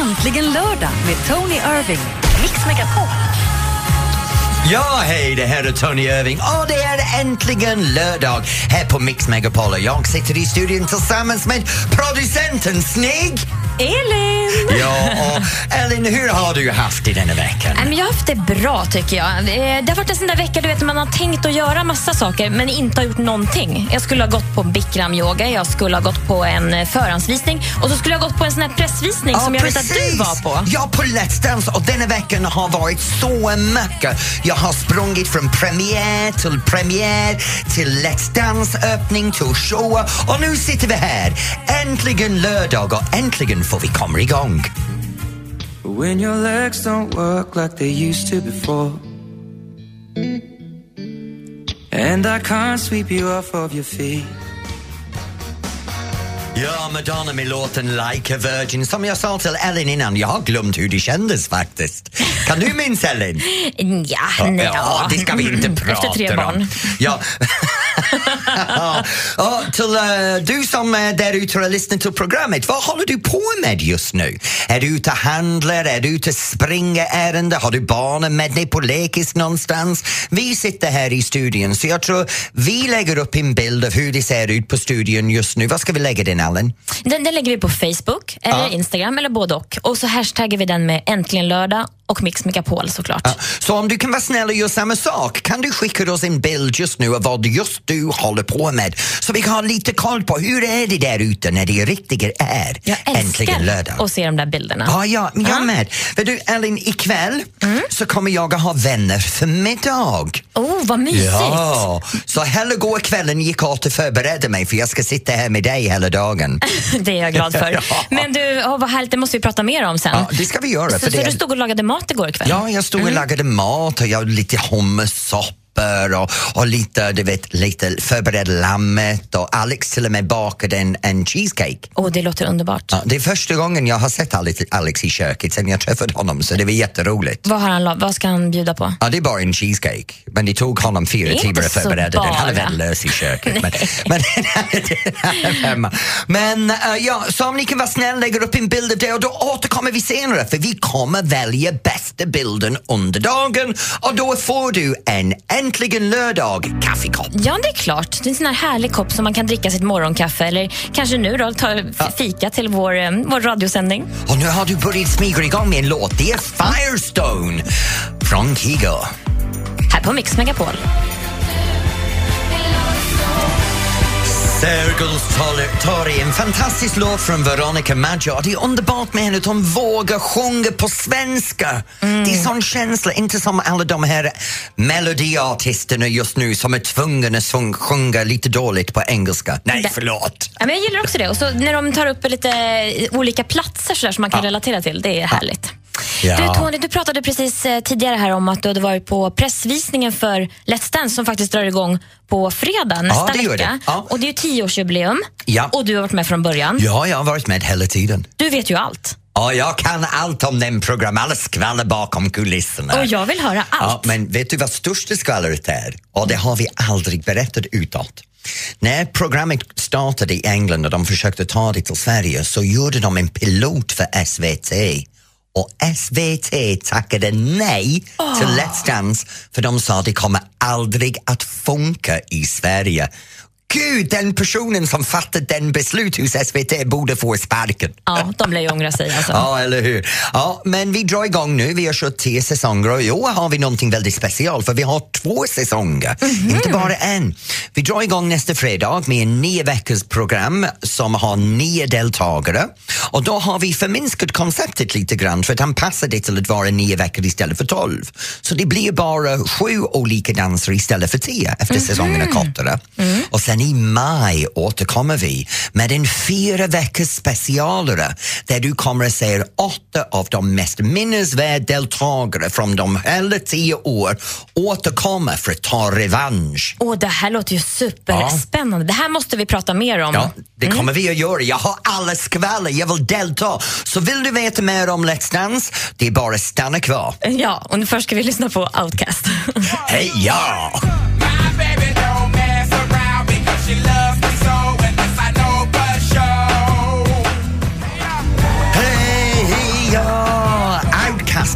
Äntligen lördag med Tony Irving. Mix Megapol. Ja, hej, det här är Tony Irving och det är äntligen lördag här på Mix Megapol och jag sitter i studion tillsammans med producenten Snygg. Elin! Ja, och Elin, hur har du haft det denna veckan? Nej, men Jag har haft det bra tycker jag. Eh, Det har varit en sån där vecka du vet, man har tänkt att göra massa saker men inte har gjort någonting. Jag skulle ha gått på bikram-yoga, jag skulle ha gått på en eh, förhandsvisning och så skulle jag ha gått på en sån här pressvisning som jag vet att du var på. Ja, på Let's Dance och denna veckan har varit så mycket. Jag har sprungit från premiär till premiär till Let's Dance öppning till show och nu sitter vi här. Äntligen lördag och äntligen får vi komma igång. When your legs don't work like they used to before. And I can't sweep you off of your feet. Ja, Madonna med låten Like a Virgin. Som jag sa till Ellen innan, jag har glömt hur det kändes faktiskt. Kan du minnas Ellen? Ja, nej, Ja, det ska vi inte prata Efter tre barn. om. Ja. ja, till eh, du som är där ute och lyssnar till programmet, vad håller du på med just nu? Är du ute och handlar? Är du ute och springer ärende? Har du barnen med dig på lekis någonstans? Vi sitter här i studion så jag tror vi lägger upp en bild av hur det ser ut på studion just nu. Vad ska vi lägga den Allen? Den, den lägger vi på Facebook, eller Ja. Instagram eller både och. Och så hashtaggar vi den med Äntligen lördag och Mix Megapol såklart. Ja, Så om du kan vara snäll och göra samma sak, kan du skicka oss en bild just nu av vad just du håller på med så vi kan ha lite koll på hur är det där ute när det riktigt är Jag äntligen lördag. att se de där bilderna. Ja, ja, men jag Ja. med. Vet du, Elin, ikväll så kommer jag att ha vänner för middag. Oh, vad mysigt! Ja, så hela går kvällen gick åt att förbereda mig för jag ska sitta här med dig hela dagen. Det är jag glad för. Ja. Men du, oh, vad härligt, det måste vi prata mer om sen. Ja, det ska vi göra. så, för så det du stod och lagade mat igår kväll? Ja, jag stod och lagade mat och jag lite hummersoppor och, och lite, du vet, lite förberedde lammet och Alex till och med bakade en, en cheesecake. Oh, det låter underbart. Ja, det är första gången jag har sett Alex, Alex i köket sen jag träffade honom så det var jätteroligt. Vad, har han, vad ska han bjuda på? Ja, det är bara en cheesecake, men det tog honom fyra timmar att förbereda den. Han är bara. väl lös i köket. men, men, men äh, ja, så om ni kan vara snälla lägger upp en bild av det och då återkommer vi senare för vi kommer välja bästa bilden under dagen och då får du en Äntligen lördag kaffekopp. Ja, det är klart. Det är en sån här härlig kopp som man kan dricka sitt morgonkaffe eller kanske nu då ta fika till vår, eh, vår radiosändning. Och nu har du börjat smyga igång med en låt. Det är Firestone från Kigo. Här på Mix Megapol. Sergels torg, en fantastisk låt från Veronica Maggio. Det är underbart med henne att hon vågar sjunga på svenska. Det är sån känsla, inte som alla de här melodiartisterna just nu som är tvungna att sjung- sjunga lite dåligt på engelska. Nej, Det- förlåt. Ja, men jag gillar också det. Och så när de tar upp lite olika platser så där som man kan relatera till, det är härligt. Ja. Du Tony, du pratade precis eh, tidigare här om att du hade varit på pressvisningen för Let's Dance som faktiskt drar igång på fredag nästa det gör vecka. det. Ja. Och det är ju tioårsjubileum Ja. och du har varit med från början. Ja, jag har varit med hela tiden. Du vet ju allt. Ja, jag kan allt om den program, alla skvaller bakom kulisserna. Och jag vill höra Ja, allt. men vet du vad största skvallret är? Och det har vi aldrig berättat utåt. När programmet startade i England och de försökte ta det till Sverige så gjorde de en pilot för SVT. Och SVT tackade nej till Let's Dance för de sa det kommer aldrig att funka i Sverige. Gud, den personen som fattade den beslut hos SVT borde få sparken. Ja, de lär ju ångra sig alltså. Ja, eller hur? Ja, men vi drar igång nu. Vi har kört tio säsonger och i år har vi någonting väldigt speciellt för vi har två säsonger, inte bara en. Vi drar igång nästa fredag med en nio veckors program som har nio deltagare och då har vi förminskat konceptet lite grann för att anpassa det till att vara nio veckor istället för tolv. Så det blir bara sju olika danser istället för tio efter säsongen är kortare. Och sen i maj återkommer vi med en fyra veckors specialare där du kommer att se åtta av de mest minnesvärda deltagare från de hela tio år återkomma för att ta revansch. Åh, det här låter ju superspännande. Det här måste vi prata mer om. Ja, det kommer vi att göra. Jag har alla skvaller, jag vill delta. Så vill du veta mer om Let's Dance, det är bara att stanna kvar. Ja, och nu först ska vi lyssna på Outcast. Hej ja! Around because she loves me so, and this I know for sure. Hej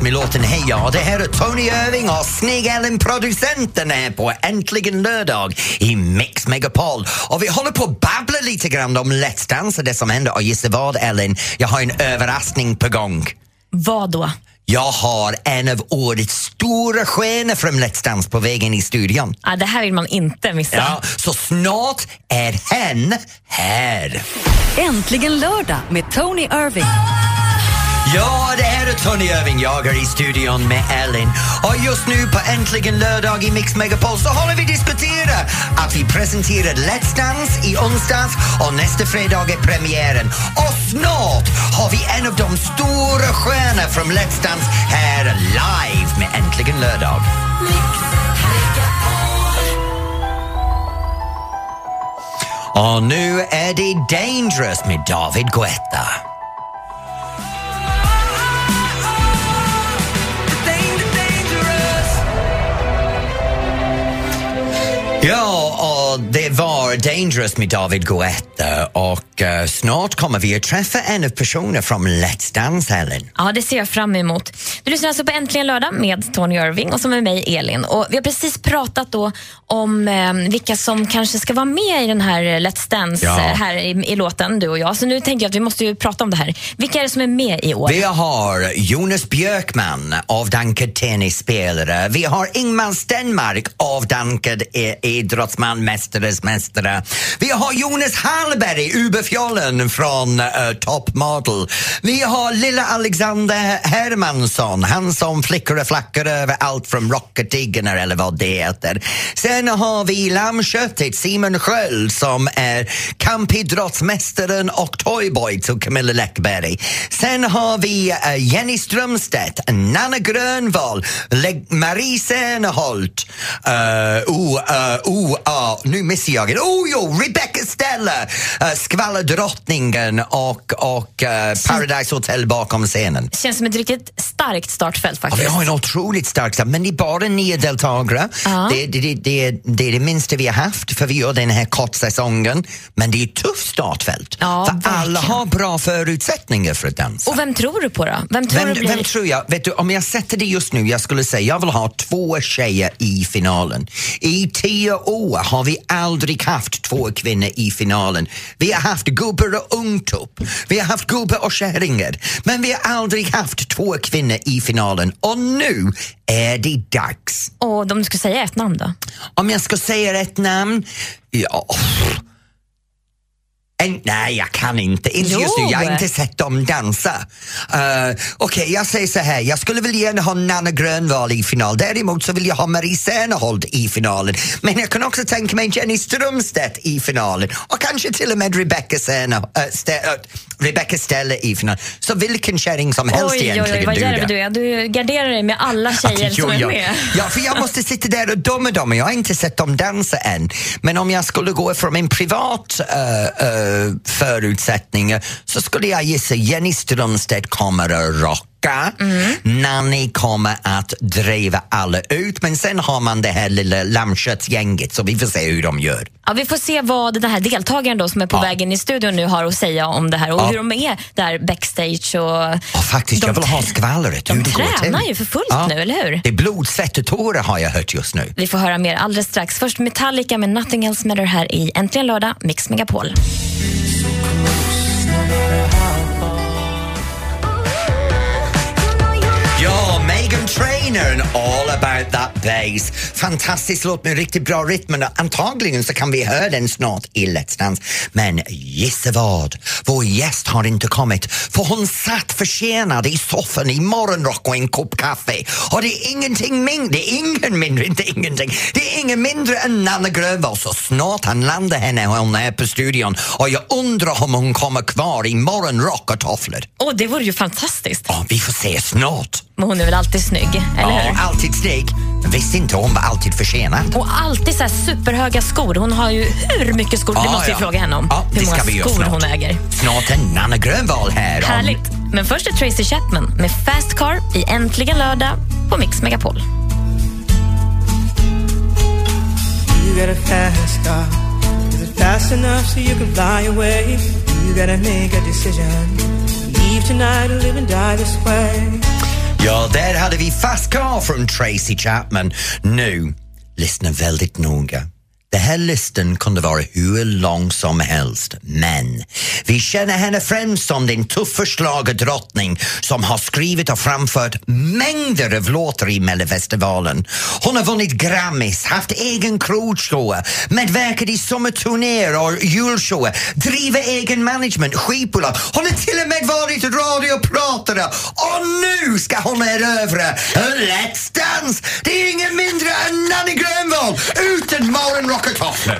med låten Heja. Det här är Tony Irving och Snigg-Ellen producenten är på Äntligen lördag i Mix Megapol. Och vi håller på att babbla lite grann om Let's Dance och det som händer. Och gissa vad Ellen, jag har en överraskning på gång. Vad då? Jag har en av årets stora stjärnor från Let's Dance på vägen i studion. Ah, det här vill man inte missa. Ja, så snart är hen här. Äntligen lördag med Tony Irving. Ja, det här är Tony Irving. Jag är i studion med Ellen. Och just nu på Äntligen lördag i Mix Megapol så håller vi diskutera att vi presenterar Let's Dance i onsdags och nästa fredag är premiären. Och snart har vi en av de stora stjärnorna från Let's Dance här live med Äntligen lördag. Och nu är det Dangerous med David Guetta. Ja, det var Dangerous med David Guetta och eh, snart kommer vi att träffa en av personerna från Let's Dance, Ellen. Ja, det ser jag fram emot. Du lyssnar alltså på Äntligen lördag med Tony Irving och så med mig Elin. Och vi har precis pratat då om eh, vilka som kanske ska vara med i den här Let's Dance Ja. eh, här i, i låten, du och jag. Så nu tänker jag att vi måste ju prata om det här. Vilka är det som är med i år? Vi har Jonas Björkman, avdankad tennisspelare. Vi har Ingmar Stenmark, avdankad idrottsman, mästares mästare. Vi har Jonas Hallberg, Uberfjollen från uh, Top Model. Vi har lilla Alexander Hermansson, han som flickor och flackar över allt från Rocketiggarna eller vad det heter. Sen har vi lammköttet Simon Sköld som är kampidrottsmästaren och toyboy till Camilla Läckberg. Sen har vi uh, Jenny Strömstedt, Nanna Grönvall, Le- Marie Serneholt, uh, uh, uh, uh, nu missar jag det. Oh, jo, Rebecca Stella, uh, Skvallerdrottningen och, och eh, Paradise Hotel bakom scenen. känns som ett riktigt starkt startfält Ja, faktiskt. vi har en otroligt stark start, men det är bara nio deltagare. Ja. Det, det, det, det, det är det minsta vi har haft för vi gör den här kortsäsongen. Men det är ett tufft startfält. Ja, för alla verkligen. har bra förutsättningar för att dansa. Och vem tror du på då? Vem tror Vem, blir... vem tror jag? Vet du, om jag sätter det just nu, jag skulle säga jag vill ha två tjejer i finalen. I tio år har vi aldrig haft två kvinnor i finalen. Vi har haft gubbar och ungtupp, vi har haft gubbar och kärringar, men vi har aldrig haft två kvinnor i finalen. Och nu är det dags. Och om du ska säga ett namn då? Om jag ska säga ett namn? Ja... En, nej, jag kan inte. Inte just nu. Jag har inte sett dem dansa. Uh, Okej, jag säger så här. Jag skulle väl gärna ha Nanna Grönvall i final. Däremot så vill jag ha Marie Serneholt i finalen. Men jag kan också tänka mig Jenny Strömstedt i finalen. Och kanske till och med Rebecca, Serne, uh, Ste, uh, Rebecca Stella i finalen. Så vilken kärring som helst oj, oj, egentligen oj, vad duger. djärv du är. Du garderar dig med alla tjejer som är med. Ja, för jag måste sitta där och döma dem. Jag har inte sett dem dansa än. Men om jag skulle gå från en privat uh, Eh, förutsättningar, så skulle jag gissa Jenny Strömstedt kommer att rocka. Mm. Nanny kommer att driva alla ut men sen har man det här lilla lammköttsgänget så vi får se hur de gör. Ja, vi får se vad den här deltagaren då som är på Ja. väg in i studion nu har att säga om det här och Ja. hur de är där backstage. Och Ja, faktiskt, De jag vill ha skvallret. de hur det går tränar ju för fullt nu, eller hur? Det är blod, svett och tårar har jag hört just nu. vi får höra mer alldeles strax. Först Metallica med Nothing Else Matter här i Äntligen lördag, Mix Megapol. Ja, And All about that bass. Fantastisk låt med riktigt bra rytm och antagligen så kan vi höra den snart i Let's Dance. Men gissa vad? Vår gäst har inte kommit för hon satt försenad i soffan i morgonrock och en kopp kaffe. Och det är ingenting mindre, det är ingen mindre, inte ingenting. Det är ingen mindre än Nanna Grönvall så snart han landar henne hon är på studion och jag undrar om hon kommer kvar i morgonrock och tofflor. Åh, det vore ju fantastiskt. Ja, vi får se snart. Men hon är väl alltid snygg, eller Ja, hur? alltid snygg. Men visste inte hon var alltid försenad. Och alltid så här superhöga skor. Hon har ju hur mycket skor? det Ja, måste vi ja. fråga henne om. Ja, hur det många ska vi göra skor snart. hon äger. Snart är Nanna Grönvall här. om- Härligt. Men först är Tracy Chapman med Fast Car i Äntligen lördag på Mix Megapol. You got a fast car. Is it fast enough so you can fly away? You gotta make a decision. Leave tonight or live and die this way. Ja, där hade vi Fast Car från Tracy Chapman. Nu, lyssna väldigt noga. Den här listan kunde vara hur lång som helst, men vi känner henne främst som den tuffa schlagerdrottning som har skrivit och framfört mängder av låtar i Melodifestivalen. Hon har vunnit Grammis, haft egen krogshow, medverkat i sommarturnéer och julshower, driver egen management, skivbolag. Hon har till och med varit radiopratare och nu ska hon erövra Let's Dance! Det är ingen mindre än Nanny Grönvall utan morgonrockartofflor.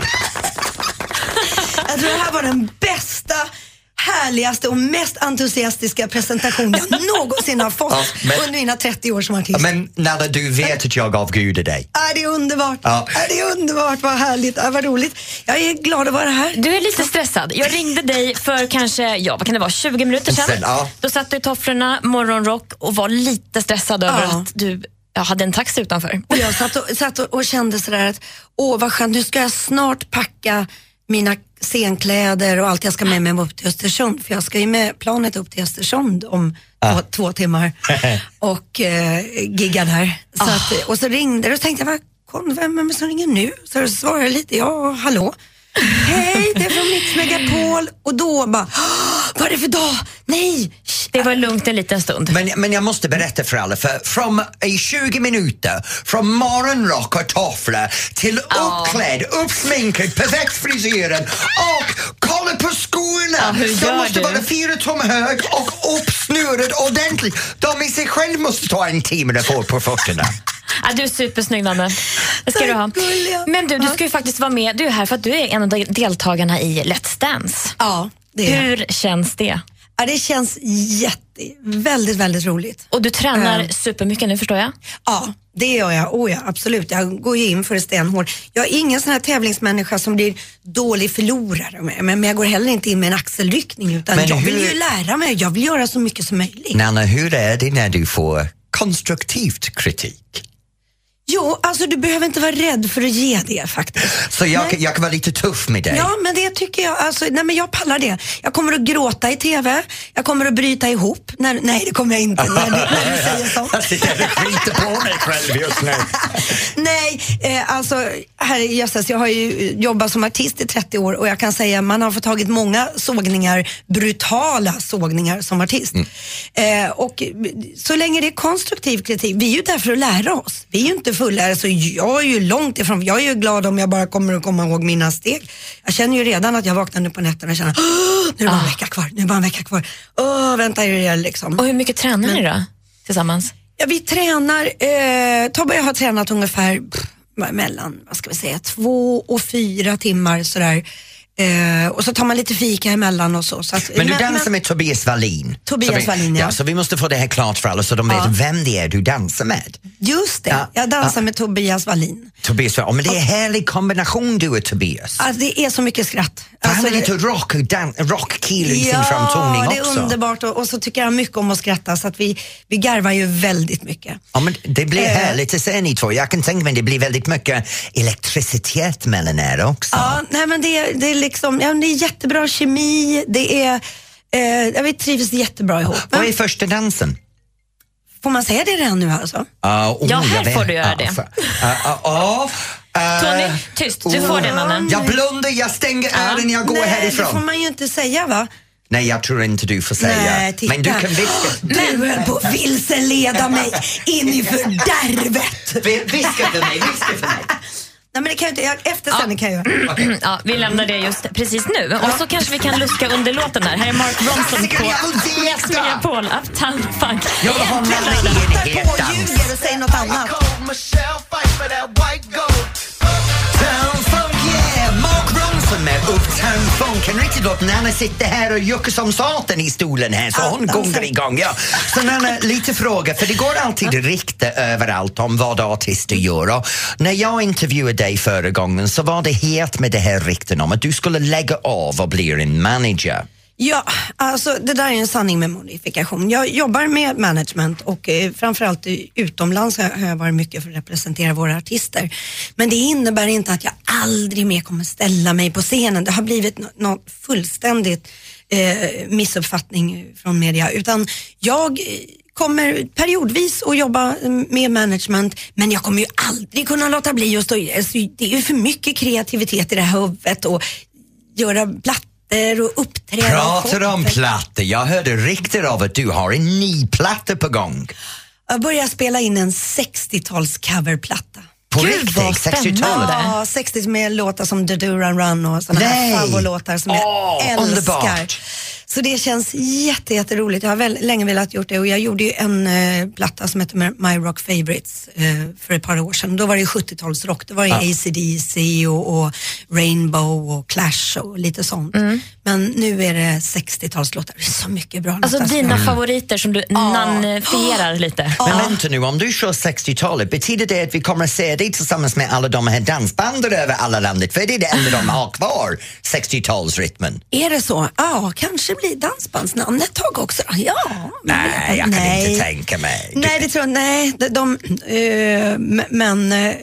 Jag tror det här var den bästa härligaste och mest entusiastiska presentation jag någonsin har fått Ja, men- under mina 30 år som artist. Men Nalla, du vet att jag avgudar dig. Är det är underbart. Ja. Är det är underbart, vad härligt, äh, vad roligt. Jag är glad att vara här. Du är lite stressad. Jag ringde dig för kanske, ja vad kan det vara, 20 minuter sedan. Sen, ja. Då satt du i tofflorna, morgonrock och var lite stressad över Ja. att du ja, hade en taxi utanför. Och jag satt och, satt och, och kände sådär att, åh vad skönt, nu ska jag snart packa mina scenkläder och allt jag ska med mig upp till Östersund. För jag ska ju med planet upp till Östersund om två, två timmar och eh, gigga där. Så att, och så ringde det och tänkte jag, vad kon- vem är det som ringer nu? Så svarade jag lite, ja hallå. Hej, det är från Mix Megapol. Och då bara, "Åh, vad är det för dag? Nej! Det var lugnt en liten stund. Men, men jag måste berätta för alla, för från i 20 minuter, från morgonrock och tofflor till uppklädd, uppsminkad, perfekt frisyren och kolla på skorna! Ja, De måste du? vara fyra tum hög och uppsnurrad ordentligt. De i sig själv måste ta en timme att få på fötterna. Ja, du är supersnygg Nanne. Det ska du ha. Tack, gulliga. Men du, du ska ju faktiskt vara med. Du är här för att du är en av de- deltagarna i Let's Dance. Ja, det är Hur känns det? Ja, det känns jätte, väldigt, väldigt roligt. Och du tränar Ja. supermycket nu förstår jag. Ja, det gör jag. Oh ja, absolut. Jag går ju in för det stenhårt. Jag är ingen sån här tävlingsmänniska som blir dålig förlorare. Men, men jag går heller inte in med en axelryckning utan Men jag vill hur- ju lära mig. Jag vill göra så mycket som möjligt. Nanna, hur är det när du får konstruktivt kritik? Jo, alltså du behöver inte vara rädd för att ge det faktiskt. Så jag, jag kan vara lite tuff med dig? Ja, men det tycker jag. Alltså, nej, men jag pallar det. Jag kommer att gråta i TV. Jag kommer att bryta ihop. När, nej, det kommer jag inte när när du säger sånt. Jag sitter och skiter på mig själv just nu. Nej, eh, alltså herrejösses, jag har ju jobbat som artist i 30 år och jag kan säga man har fått tagit många sågningar, brutala sågningar som artist. Eh, och så länge det är konstruktiv kritik, vi är ju där för att lära oss. Vi är ju inte fullärare så jag är ju långt ifrån, jag är ju glad om jag bara kommer att komma ihåg mina steg. Jag känner ju redan att jag vaknar nu på nätterna och känner, "Åh, nu är det bara en vecka kvar, nu är det bara en vecka kvar. Åh, vänta är det liksom. Och hur mycket tränar ni då tillsammans? Ja, vi tränar, eh, Tobbe och jag har tränat ungefär pff, mellan, vad ska vi säga, två och fyra timmar sådär. Eh, och så tar man lite fika emellan och så. så att, Men du dansar med Tobias Wallin. Tobias Wallin, ja. ja. Så vi måste få det här klart för alla så de vet Ja. vem det är du dansar med. Just det, Ja, jag dansar med Tobias Wallin. Tobias, ja, men det är en härlig kombination du och Tobias. Det är så mycket skratt. För han Alltså, är lite det- rock, dan- rockkille i sin framtoning det är också. underbart och, och så tycker han mycket om att skratta så att vi, vi garvar ju väldigt mycket. Ja, men det blir Eh. härligt att se ni två. Jag kan tänka mig det blir väldigt mycket elektricitet mellan er också. Ja, nej men det, är- det är liksom, ja, det är jättebra kemi, det är, eh, ja, vi trivs jättebra ihop. Vad är första dansen? Får man säga det redan nu alltså? Ah, oh, Ja, här får du göra det. ah, ah, ah, ah, Tony, tyst. Du får det mannen. Jag blundar, jag stänger öronen, jag går Nej, det härifrån. får man ju inte säga va? Nej, jag tror inte du får säga. Nej, titta. Men du kan viska. Du höll på att vilseleda mig in i fördärvet. Vi- Viska för mig, viska för mig. Nej men det kan jag inte, jag, efter sändning kan jag göra. Ja, vi lämnar det just precis nu. Och så kanske vi kan luska under låten där. Här är Mark Ronson på Mix. Megapol, Uptown Funk. Jag vill ha en Hittar enighet på, dans. ljuger och säger något annat. Ronson med Uptown Funk. En riktig låt. Nanna sitter här och juckar som satan i stolen här så hon gungar igång. Ja. Så Nanna, lite fråga, för det går alltid rykte överallt om vad artister gör. Och när jag intervjuade dig förra gången så var det helt med det här rykten om att du skulle lägga av och bli en manager. Ja, alltså det där är en sanning med modifikation. Jag jobbar med management och eh, framförallt utomlands har jag varit mycket för att representera våra artister. Men det innebär inte att jag aldrig mer kommer ställa mig på scenen. Det har blivit något no fullständigt eh, missuppfattning från media. Utan jag eh, kommer periodvis att jobba mm, med management men jag kommer ju aldrig kunna låta bli att stå i. Alltså, det är ju för mycket kreativitet i det här huvudet och göra plattor och uppträda. Pratar och om plattor. Jag hörde rykten av att du har en ny platta på gång. Jag börjar spela in en 60-tals coverplatta. På Gud, riktigt? vad 60-talet? spännande. Ja, 60 med låtar som The Do Run Run och sådana Nej. här favoritlåtar som Åh, jag älskar. underbart. Så det känns jätte, jätteroligt. Jag har väl, länge velat gjort det och jag gjorde ju en eh, platta som heter My Rock Favorites eh, för ett par år sedan. Då var det ju 70-talsrock. Då var det AC/DC och, och Rainbow och Clash och lite sånt. Men nu är det 60-talslåtar. Det är så mycket bra Alltså låtar. dina favoriter som du namnifierar lite. Men vänta nu, om du kör 60-talet, betyder det att vi kommer att se dig tillsammans med alla de här dansbanden över alla landet? För det är det enda de har kvar, 60-talsrytmen. Är det så? Ja, kanske blir dansbandsnamn ett tag också. då. Ja. Nej, jag kan Nej. inte tänka mig. Nej, det tror jag Nej, de, de, m- men eh,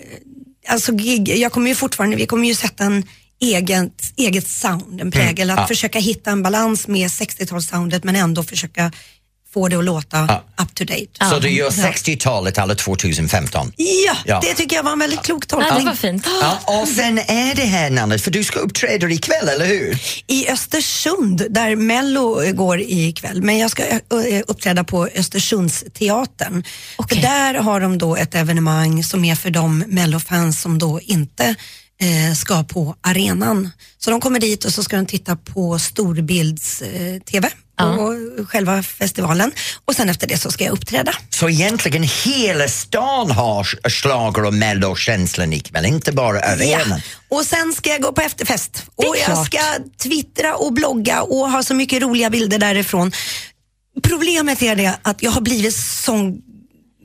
alltså gig, jag kommer ju fortfarande, vi kommer ju sätta en eget, eget sound, en prägel. Att ja. försöka hitta en balans med 60-talssoundet men ändå försöka få det att låta Ja. up to date. Så du gör 60-talet alla 2015? Ja, Ja. det tycker jag var en väldigt klok Ja, tolkning. det var fint. Ja, och sen är det här namnet, för du ska uppträda ikväll, eller hur? I Östersund, där Mello eh, går ikväll, men jag ska eh, uppträda på Östersundsteatern. Okej. För där har de då ett evenemang som är för de Mello-fans som då inte eh, ska på arenan. Så de kommer dit och så ska de titta på storbilds-TV på själva festivalen och sen efter det så ska jag uppträda. Så egentligen hela stan har schlager och mellokänslan ikväll, inte bara arenan. Och sen ska jag gå på efterfest och jag klart. ska twittra och blogga och ha så mycket roliga bilder därifrån. Problemet är det att jag har blivit sån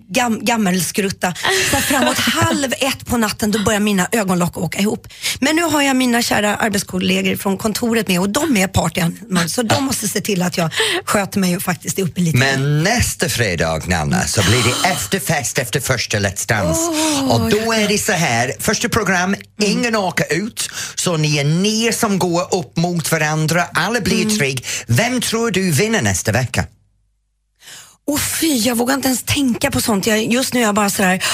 gam, gammelskrutta. Så framåt halv ett på natten då börjar mina ögonlock åka ihop. Men nu har jag mina kära arbetskollegor från kontoret med och de är partyan så de måste se till att jag sköter mig och faktiskt är uppe lite. Men nästa fredag, Nanna, så blir det efterfest efter första Let's Dance. och då är det så här, första program, ingen åker ut, så ni är ni som går upp mot varandra, alla blir trygg. Vem tror du vinner nästa vecka? Och fy, jag vågar inte ens tänka på sånt. Jag, just nu är jag bara sådär,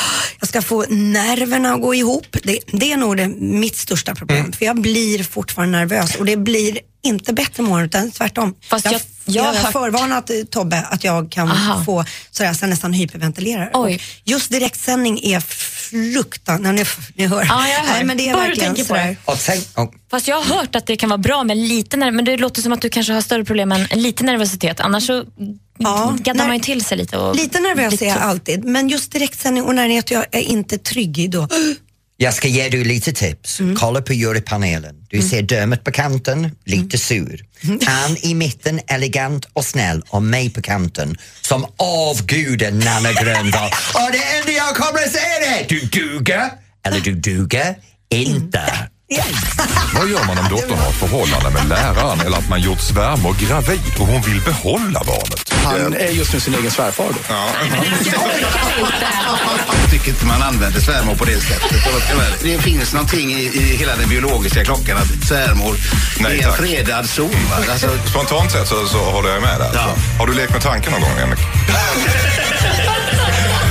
jag ska få nerverna att gå ihop. Det, det är nog det, mitt största problem. Mm. För jag blir fortfarande nervös och det blir inte bättre morgon utan tvärtom. Fast jag- jag jag, har har hört- förvarnat eh, Tobbe att jag kan Aha. få sådär, så jag nästan hyperventilerar. Oj. Och Just direktsändning är fruktansvärt, ni, ni hör. Ja, jag hör. Nej, men det är Bara du verkligen tänker på sådär. det. Och sen, och, Fast jag har hört att det kan vara bra med lite nerv, men det låter som att du kanske har större problem än lite nervositet. Annars så Ja, gaddar när- man ju till sig lite. Och Lite nervös är jag alltid, men just direktsändning och när det är att jag är inte trygg i då. jag ska ge dig lite tips. Kolla på jurypanelen. Du ser Dermot på kanten, lite sur. Ann i mitten, elegant och snäll och mig på kanten som avgudar Nanna Grönvall. och det enda jag kommer att säga är du duger eller du duger inte. Vad gör man om dottern har ett förhållande med läraren eller att man gjort svärmor gravid och hon vill behålla barnet? Han är just nu sin egen svärfar. Då. Jag tycker inte man använder svärmor på det sättet. Det finns någonting i, i hela den biologiska klockan att svärmor Nej, är en tack. fredad zon. Alltså, Spontant sett så, så håller jag med där. Ja. Har du lekt med tanken någon gång, Henrik?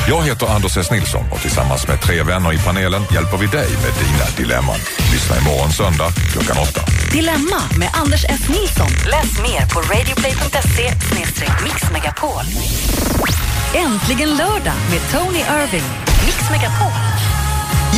Jag heter Anders S. Nilsson och tillsammans med tre vänner i panelen hjälper vi dig med dina dilemman. Lyssna imorgon söndag klockan åtta. Dilemma med Anders S Nilsson. Läs mer på radioplay.se mixmegapol. Äntligen lördag med Tony Irving. Mix Megapol.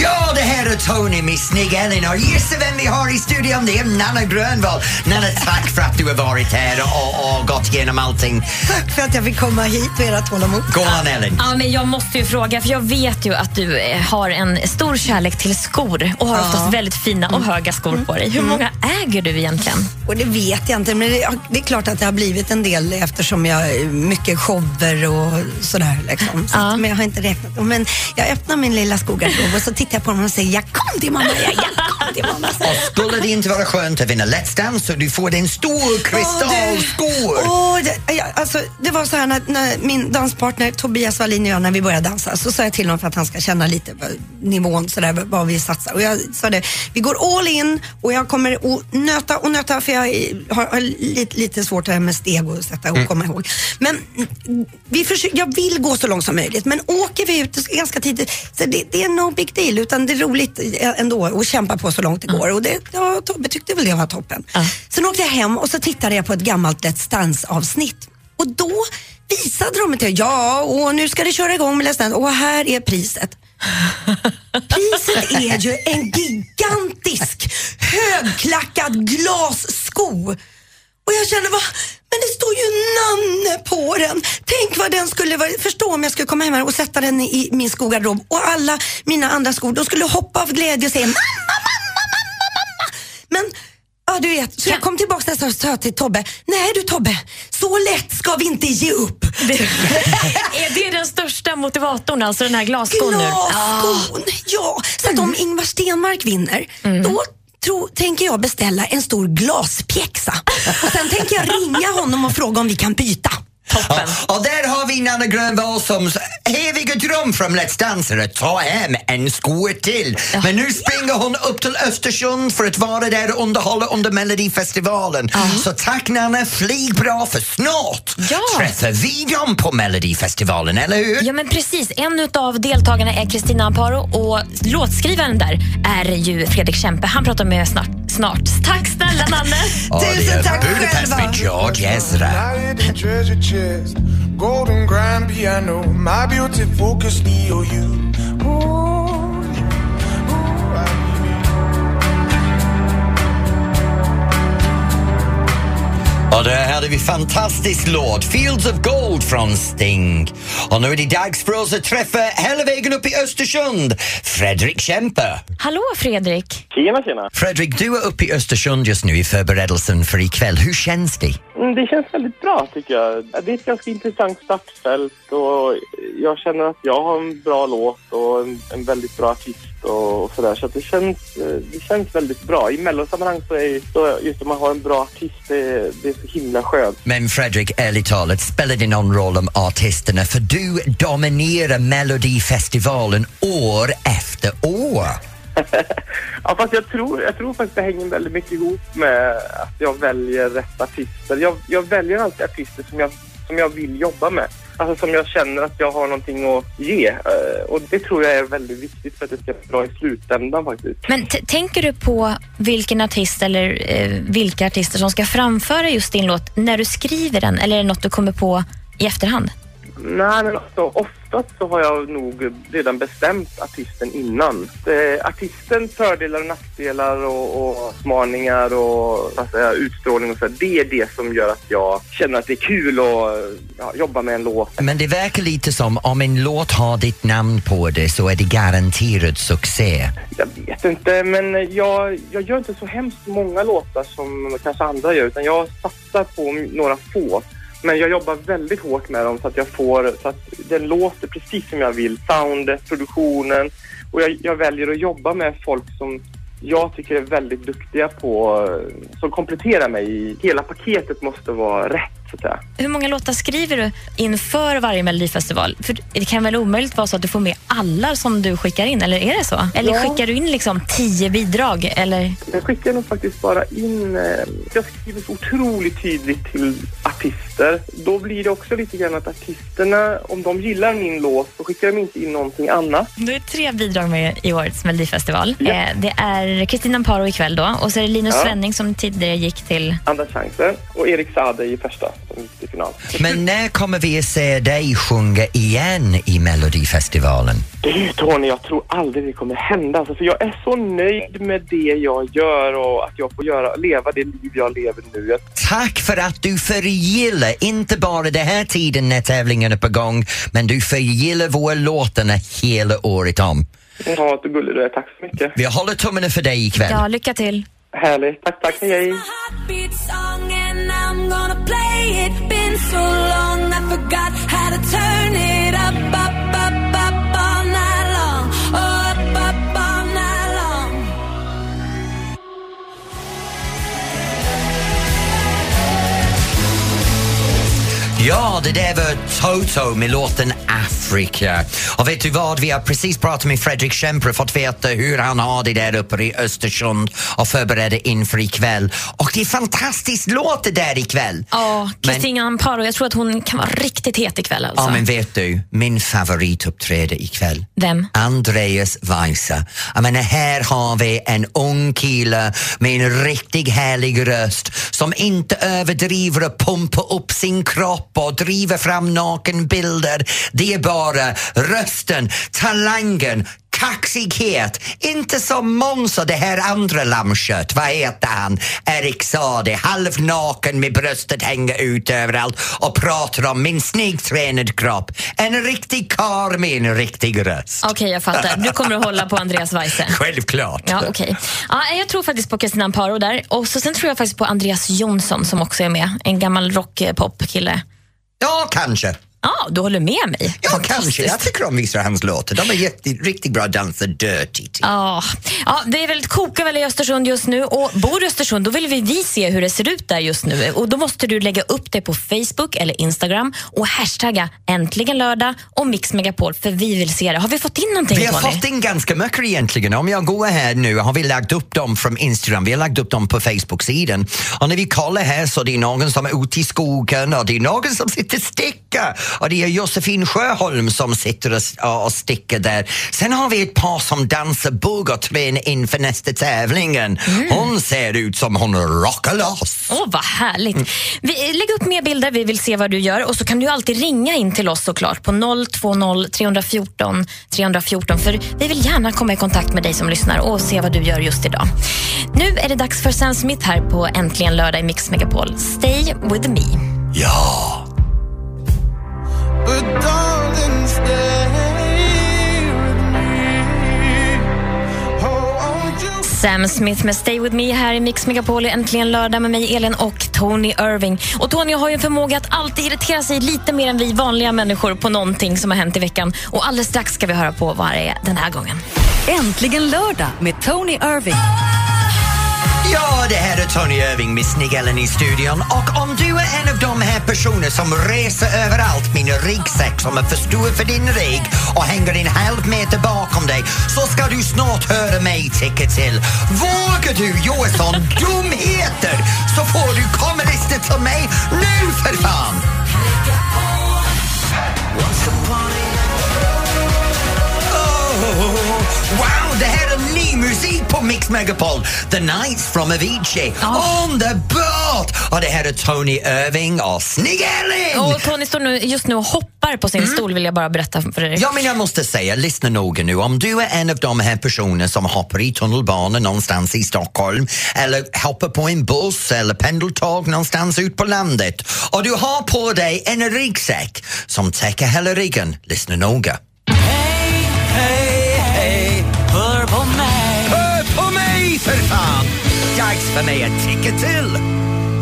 Ja, det här är Tony med Snygg Ellen och gissa vem vi har i studion? Det är Nanna Grönvall. Nanna, tack för att du har varit här och, och gått igenom allting. Tack för att jag fick komma hit och era tålamod. Gå on Ellen. Ja, men jag måste ju fråga, för jag vet ju att du eh, har en stor kärlek till skor och har oftast väldigt fina och höga skor på dig. Hur många äger du egentligen? Och det vet jag inte, men det, det är klart att det har blivit en del eftersom jag mycket shower och sådär. Liksom. Så Ja. att, men jag har inte räknat. Men jag öppnar min lilla skogarderob och så tittar på dem och säger jag kom till mamma, jag, jag det var massa. Och skulle det inte vara skönt att vinna Let's Dance så du får en stor kristallskor. Det, alltså, det var så här när, när min danspartner Tobias Wallin och jag, när vi började dansa, så sa jag till honom för att han ska känna lite nivån, så där, vad vi satsar. Och jag sa det, vi går all in och jag kommer att nöta och nöta för jag har, har lite, lite svårt här med steg och sätta och komma ihåg. Men mm, vi försöker, jag vill gå så långt som möjligt, men åker vi ut ganska tidigt, så det, det är no big deal, utan det är roligt ändå att kämpa på så långt det går. Och det, ja, Tobbe tyckte väl det var toppen. Sen åkte jag hem och så tittade jag på ett gammalt Let's Dance-avsnitt. Och då visade de till ja, och nu ska det köra igång med Let's Dance och här är priset. Priset är ju en gigantisk högklackad glassko. Och jag kände, va? Men det står ju Nanne på den. Tänk vad den skulle vara, förstå om jag skulle komma hem här och sätta den i min skogarderob och alla mina andra skor, de skulle hoppa av glädje och säga mamma, mamma, mamma, mamma. Men Ja, du vet. Så jag kom tillbaka nästa och sa till Tobbe, nej du Tobbe, så lätt ska vi inte ge upp. Är det den största motivatorn, alltså den här glasskon? Glasskon, ja. Så att om Ingvar Stenmark vinner, då tro, tänker jag beställa en stor glaspjäxa. Och sen tänker jag ringa honom och fråga om vi kan byta. Toppen. Ja, och där har vi Nanna Grönvall som eviga dröm från Let's Dance att ta hem en sko till. Men nu springer hon upp till Östersund för att vara där och underhålla under Melodifestivalen. Så tack Nanna, flyg bra för snart Ja. träffar vi dem på Melodifestivalen, eller hur? Ja men precis, en av deltagarna är Kristina Amparo och låtskrivaren där är ju Fredrik Kempe. Han pratar med snart. Snart. Tack snälla Nanne! Ja, det Tusen är tack Budapest själva. med George Ezra. Hidden treasure chest, golden grand piano, my beauty focus, Leo, you. Och där hade vi fantastisk låt, Fields of Gold från Sting. Och nu är det dags för oss att träffa hela vägen upp i Östersund, Fredrik Kempe. Hallå Fredrik! Tjena, tjena. Fredrik, du är uppe i Östersund just nu i förberedelsen för ikväll. Hur känns det? Mm, det känns väldigt bra tycker jag. Det är ett ganska intressant startfält och jag känner att jag har en bra låt och en, en väldigt bra artist och, sådär. Så så det, känns, eh, det känns väldigt bra. I mellosammanhang så är så just om man har en bra artist, det, det är så himla skönt. Men Fredrik, ärligt talat, spelar det någon roll om artisterna? För du dominerar Melodifestivalen år efter år. Ja, fast jag tror, jag tror faktiskt det hänger väldigt mycket ihop med att jag väljer rätt artister. Jag, jag väljer alltid artister som jag, som jag vill jobba med. Alltså som jag känner att jag har någonting att ge. Eh, och det tror jag är väldigt viktigt för att det ska bli bra i slutändan faktiskt. Men tänker du på vilken artist eller eh, vilka artister som ska framföra just din låt när du skriver den eller är det något du kommer på i efterhand? Nej, men alltså, oftast så har jag nog redan bestämt artisten innan. Eh, artistens fördelar och nackdelar och, och smaningar och jag, utstrålning och så, det är det som gör att jag känner att det är kul att ja, jobba med en låt. Men det verkar lite som om en låt har ditt namn på det så är det garanterad succé. Jag vet inte, men jag, jag gör inte så hemskt många låtar som kanske andra gör, utan jag satsar på några få. Men jag jobbar väldigt hårt med dem så att jag får, så att den låter precis som jag vill. Soundet, produktionen. Och jag, jag väljer att jobba med folk som jag tycker är väldigt duktiga på, som kompletterar mig. Hela paketet måste vara rätt, säga. Hur många låtar skriver du inför varje melodifestival? För det kan väl omöjligt vara så att du får med alla som du skickar in, eller är det så? Eller Ja. skickar du in liksom tio bidrag? Eller? Jag skickar nog faktiskt bara in... Eh, jag skriver så otroligt tydligt till artister. Då blir det också lite grann att artisterna, om de gillar min låt, så skickar de inte in någonting annat. Du är tre bidrag med i årets melodifestival. Eh, det är Kristina Amparo ikväll då och så är det Linus Ja. Svenning som tidigare gick till... Andra chansen. Och Erik Saade i första, gick till final. Men när kommer vi att se dig sjunga igen i Melodifestivalen? Du Tony, jag tror aldrig det kommer hända. Alltså, för jag är så nöjd med det jag gör och att jag får göra, leva det liv jag lever nu. Tack för att du förgillar inte bara den här tiden när tävlingen är på gång, men du förgillar våra låtarna hela året om. ja, du gullig du är. Tack så mycket. Vi håller tummarna för dig ikväll. Ja, lycka till. Härligt. Tack, tack. Hej, hej. Det där var Toto med låten Afrika. Och vet du vad, vi har precis pratat med Fredrik Kemper och fått veta hur han har det där uppe i Östersund och förbereder inför ikväll. Och det är fantastiskt låt det där ikväll. Ja, Kristina Amparo, jag tror att hon kan vara riktigt het ikväll alltså. Ja, men vet du, min favorit uppträder ikväll. Vem? Andreas Weise. Jag menar, här har vi en ung kille med en riktigt härlig röst som inte överdriver och pumpar upp sin kropp och driver fram nakenbilder. Det är bara rösten, talangen, kaxighet, inte som Måns och det här andra lammkött, vad heter han? Erik Saade, halvnaken med bröstet hänger ut överallt och pratar om min snygtränad kropp. En riktig karl med en riktig röst. Okej, jag fattar. Du kommer att hålla på Andreas Weise. Självklart. Ja, okej. Ja, jag tror faktiskt på Kristina Amparo där. Och så sen tror jag faktiskt på Andreas Jonsson som också är med. En gammal rock-pop-kille. Ja, kanske. Ja, du håller med mig. Ja, kanske. Jag tycker om vissa av hans låtar. De är jätte, riktigt bra dansar dirty. till. Ja, ja, det är väldigt kokar väl i Östersund just nu och bor du i Östersund då vill vi, vi se hur det ser ut där just nu och då måste du lägga upp det på Facebook eller Instagram och hashtagga äntligen lördag och Mix Megapol för vi vill se det. Har vi fått in någonting Vi har Tony? fått in ganska mycket egentligen. Om jag går här nu har vi lagt upp dem från Instagram, vi har lagt upp dem på Facebook-sidan. Och när vi kollar här så det är någon som är ute i skogen och det är någon som sitter och stickar och det är Josefin Sjöholm som sitter och, och stickar där. Sen har vi ett par som dansar bugg och tränar inför nästa tävlingen. Hon ser ut som hon rockar loss. Åh, vad härligt. Vi, lägg upp mer bilder, vi vill se vad du gör. Och så kan du alltid ringa in till oss såklart på 020 314 314 för vi vill gärna komma i kontakt med dig som lyssnar och se vad du gör just idag. Nu är det dags för Sam Smith här på Äntligen lördag i Mix Megapol. Stay with me. Ja! Sam Smith med Stay with me här i Mix Megapol. Äntligen lördag med mig, Elin och Tony Irving. Och Tony har ju en förmåga att alltid irritera sig lite mer än vi vanliga människor på någonting som har hänt i veckan. Och alldeles strax ska vi höra på vad det är den här gången. Äntligen lördag med Tony Irving. Ja, det här är Tony Irving med Snigellen i studion och om du är en av de här personerna som reser överallt med en ryggsäck som är för stor för din rygg och hänger en halv meter bakom dig så ska du snart höra mig ticka till. Vågar du göra sån dumheter så får du komma lista till mig nu för fan! Wow, det här är ny musik på Mix Megapol. The Nights from Avicii. Underbart! Och det här är Tony Irving och Snigg-Elin! Och Tony står nu, just nu och hoppar på sin stol vill jag bara berätta för dig. Ja, men jag måste säga, lyssna noga nu. Om du är en av de här personerna som hoppar i tunnelbanan någonstans i Stockholm eller hoppar på en buss eller pendeltåg någonstans ut på landet och du har på dig en ryggsäck som täcker hela ryggen, lyssna noga. Hej, hej, hör på mig. Hör på mig för fan! Dags för mig att ticka till.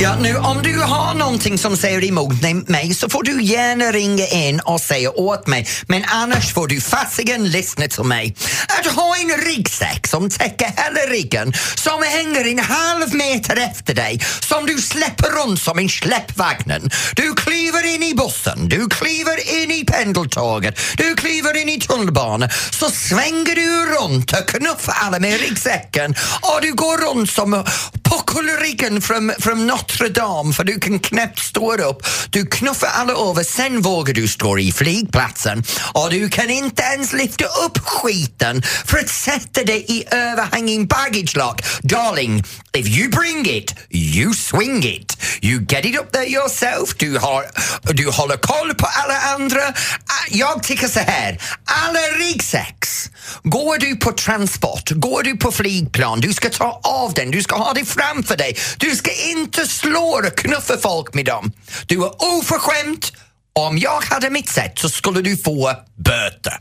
Ja, nu om du har någonting som säger emot mig så får du gärna ringa in och säga åt mig. Men annars får du fasiken lyssna till mig. Att ha en ryggsäck som täcker hela ryggen, som hänger en halv meter efter dig, som du släpper runt som en släppvagnen. Du kliver in i bussen, du kliver in i pendeltåget, du kliver in i tunnelbanan, så svänger du runt och knuffar alla med ryggsäcken och du går runt som puckelryggen från, från Notre Dame för du kan knäppt stå upp. Du knuffar alla över, sen vågar du stå i flygplatsen och du kan inte ens lyfta upp skiten för att sätta dig i överhanging baggage lock. Darling, if you bring it, you swing it. You get it up there yourself. Du, har, du håller koll på alla andra. Ah, jag tycker så här, alla ryggsäcks. Går du på transport, går du på flygplan, du ska ta av den, du ska ha det framför dig. Du ska inte slå och knuffa folk med dem. Du är oförskämt. Om jag hade mitt sätt så skulle du få böter.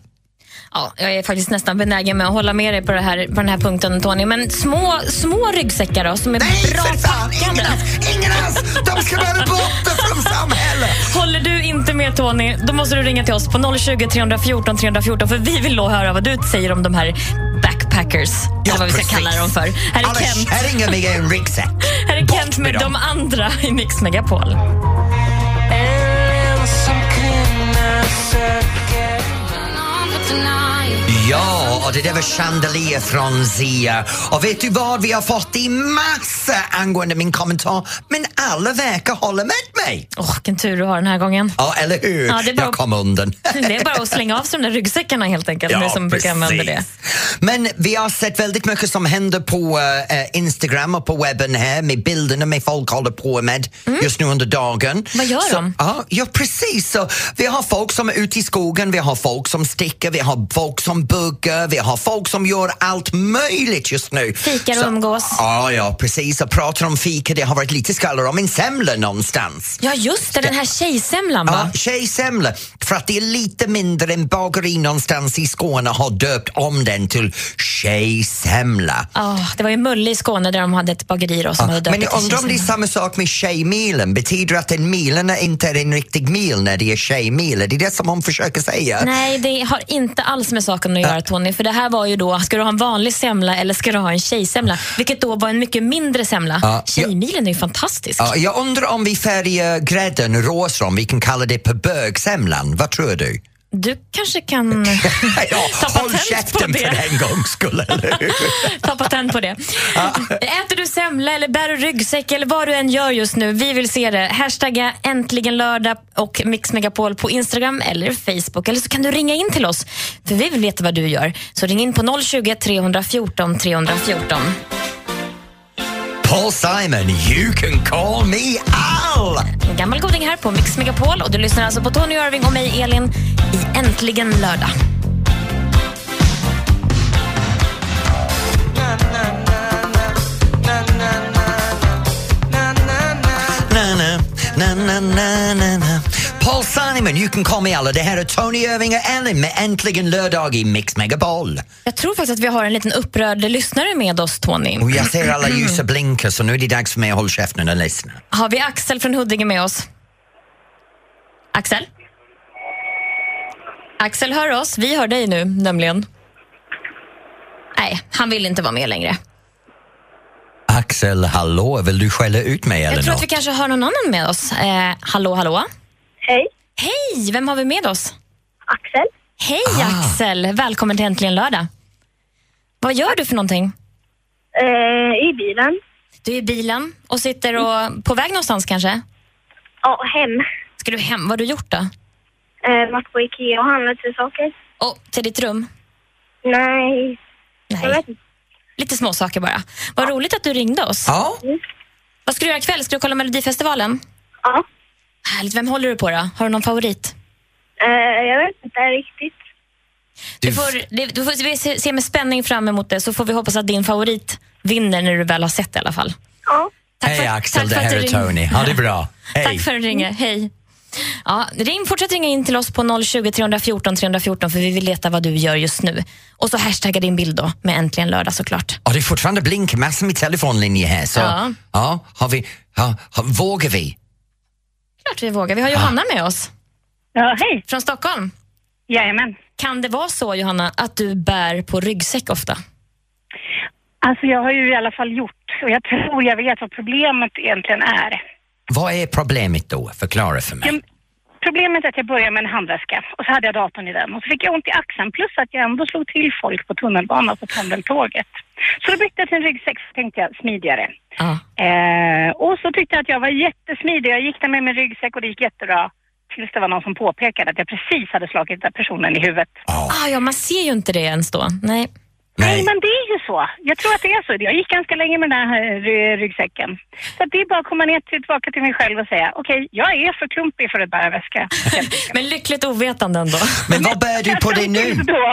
Ja, jag är faktiskt nästan benägen med att hålla med dig på, det här, på den här punkten Tony. Men små, små ryggsäckar då, som är Nej, bra för fan! packade. Ingen alls! De ska vara borta från samhället! Håller du inte med Tony, då måste du ringa till oss på 020 314 314 för vi vill då höra vad du säger om de här backpackers. eller vad vi ska precis. kalla dem för. Här är Alla Kent, kärringar med en ryggsäck hänt med, med de andra i Mix Megapol? And some Ja, det där var Chandelier från Zia. Och vet du vad? Vi har fått i massa angående min kommentar, men alla verkar hålla med mig. Åh, vilken tur du har den här gången. Ja, eller hur? Ja, det är bara- Jag kom undan. Det är bara att slänga av sig de där ryggsäckarna helt enkelt. ni som brukar använda det. Men vi har sett väldigt mycket som händer på eh, Instagram och på webben här med bilderna med folk håller på med just nu under dagen. Mm. Vad gör så, de? Ja, ja, precis. Så vi har folk som är ute i skogen, vi har folk som sticker, vi har folk som buggar, vi har folk som gör allt möjligt just nu. Fikar och Så- umgås. Ja, ja, precis. Och pratar om fika, det har varit lite skvaller om en semla någonstans. Ja, just det. Den här tjejsemlan, va? Ja, tjejsemla. För att det är lite mindre än bageri någonstans i Skåne har döpt om den till tjejsemla. Ja, det var ju Mulle i Skåne där de hade ett bageri då, som hade döpt Men jag undrar om det är samma sak med tjejmilen. Betyder att en milen inte är en riktig mil när det är tjejmil? Är det det som hon försöker säga? Nej, det har inte alls med saken att göra Tony. För det här var ju då, ska du ha en vanlig semla eller ska du ha en tjejsemla? Vilket då var en mycket mindre semla. Ja, Tjejmilen är ju fantastisk. Ja, jag undrar om vi färgar grädden rosa, om vi kan kalla det på bögsemlan. Vad tror du? Du kanske kan ja, ta patent på käften för det. en gångs skull, eller hur? Ta patent på det. Äter du semla eller bär du ryggsäck eller vad du än gör just nu, vi vill se det. Hashtagga äntligen lördag och Mix Megapol på Instagram eller Facebook. Eller så kan du ringa in till oss, för vi vill veta vad du gör. Så ring in på 020 314 314. Paul Simon, you can call me Al! En gammal goding här på Mix Megapol och du lyssnar alltså på Tony Irving och mig Elin i Äntligen lördag. Na, na, na, na, na, na, na. Paul Simon, you can call me Al. Det här är Tony Irving och Ellen med Äntligen lördag i Mix Megapol. Jag tror faktiskt att vi har en liten upprörd lyssnare med oss, Tony. Och jag ser alla ljusa blinka så nu är det dags för mig att hålla käften och lyssna. Har vi Axel från Huddinge med oss? Axel? Axel hör oss. Vi hör dig nu, nämligen. Nej, han vill inte vara med längre. Axel, hallå, vill du skälla ut mig eller Jag tror att något? vi kanske har någon annan med oss. Eh, hallå, hallå? Hej. Hej! Vem har vi med oss? Axel. Hej Ah. Axel! Välkommen till Äntligen lördag. Vad gör du för någonting? Eh, I bilen. Du är i bilen och sitter och på väg någonstans kanske? Ja, hem. Ska du hem? Vad har du gjort då? Eh, varit på Ikea och handlat lite saker. Och till ditt rum? Nej. Jag Nej. vet inte. Lite små saker bara. Vad roligt att du ringde oss. Ja, Vad ska du göra ikväll? Ska du kolla Melodifestivalen? Ja. Härligt. Vem håller du på då? Har du någon favorit? Eh, jag vet inte riktigt. Du Du- får, det- du får se- se, med spänning fram emot det så får vi hoppas att din favorit vinner när du väl har sett det i alla fall. Ja. Hej Axel, tack det för att här du är. Tony. Ha det bra. Hej. Tack för att du ringer. Hej. Ja, ring, fortsätt ringa in till oss på 020 314 314 för vi vill veta vad du gör just nu. Och så hashtagga din bild då med Äntligen lördag såklart. Ja, det är fortfarande blink massor med telefonlinjer här. Så, Ja. ja. har vi, ja, har, vågar vi? Klart vi vågar. Vi har Johanna med oss. Ja, hej. Från Stockholm. Jajamän. Kan det vara så Johanna att du bär på ryggsäck ofta? Alltså jag har ju i alla fall gjort och jag tror jag vet vad problemet egentligen är. Vad är problemet då? Förklara för mig. Jag, problemet är att jag började med en handväska och så hade jag datorn i den och så fick jag ont i axeln plus att jag ändå slog till folk på tunnelbanan på pendeltåget. Så då bytte jag till en ryggsäck så tänkte jag smidigare. Ja. Eh, och så tyckte jag att jag var jättesmidig. Jag gick där med min ryggsäck och det gick jättebra. Tills det var någon som påpekade att jag precis hade slagit den personen i huvudet. Ah, ja, man ser ju inte det ens då. Nej. Nej. Nej. men det är ju så. Jag tror att det är så. Jag gick ganska länge med den här eh, ry- ryggsäcken. Så det är bara att komma ner till, tillbaka till mig själv och säga okej, jag är för klumpig för att bära väska. Men lyckligt ovetande ändå. Men vad bär du på dig nu? Då.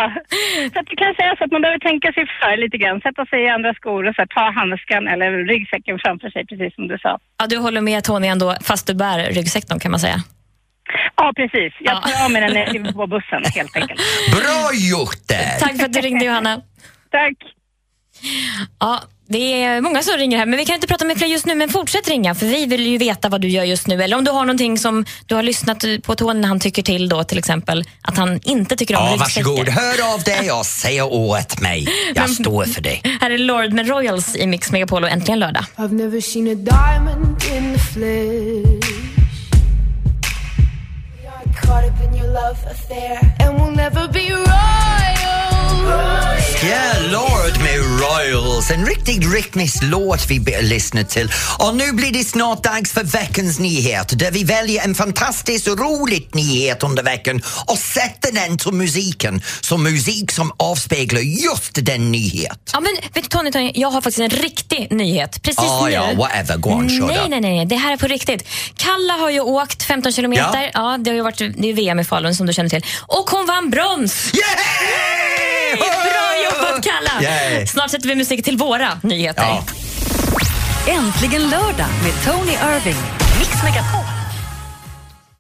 Så att kanske är så att man behöver tänka sig för lite grann. Sätta sig i andra skor och så här, ta handväskan eller ryggsäcken framför sig, precis som du sa. Ja, du håller med Tony ändå, fast du bär ryggsäck då, kan man säga. Ja, precis. Jag Ja. tar av mig den på bussen helt enkelt. Bra gjort där! Tack för att du ringde Johanna. Tack. Ja, det är många som ringer här, men vi kan inte prata med fler just nu. Men fortsätt ringa, för vi vill ju veta vad du gör just nu. Eller om du har någonting som du har lyssnat på Tony när han tycker till då, till exempel att han inte tycker om Ja, varsågod. Hör av dig och säg åt mig. Jag står för det. Här är Lord med Royals i Mix Megapol och äntligen lördag. I've never seen a diamond in the flesh. Caught up in your love affair, and we'll never be royal. Ja, Lord med Royals. En riktigt rytmisk låt vi lyssnar till. Och nu blir det snart dags för veckans nyhet där vi väljer en fantastiskt rolig nyhet under veckan och sätter den till musiken. Så musik som avspeglar just den nyhet. Ja, men vet du Tony, Tony, jag har faktiskt en riktig nyhet. Precis Ah, nu. ja, whatever. Go on, nej, då. nej, nej, det här är på riktigt. Kalla har ju åkt 15 kilometer. Ja. det har ju varit det är VM i Falun som du känner till. Och hon vann brons! Yay! Bra jobbat Kalla! Yay! Snart sätter vi musik till våra nyheter. Ja. Äntligen lördag med Tony Irving. Mix Megapol.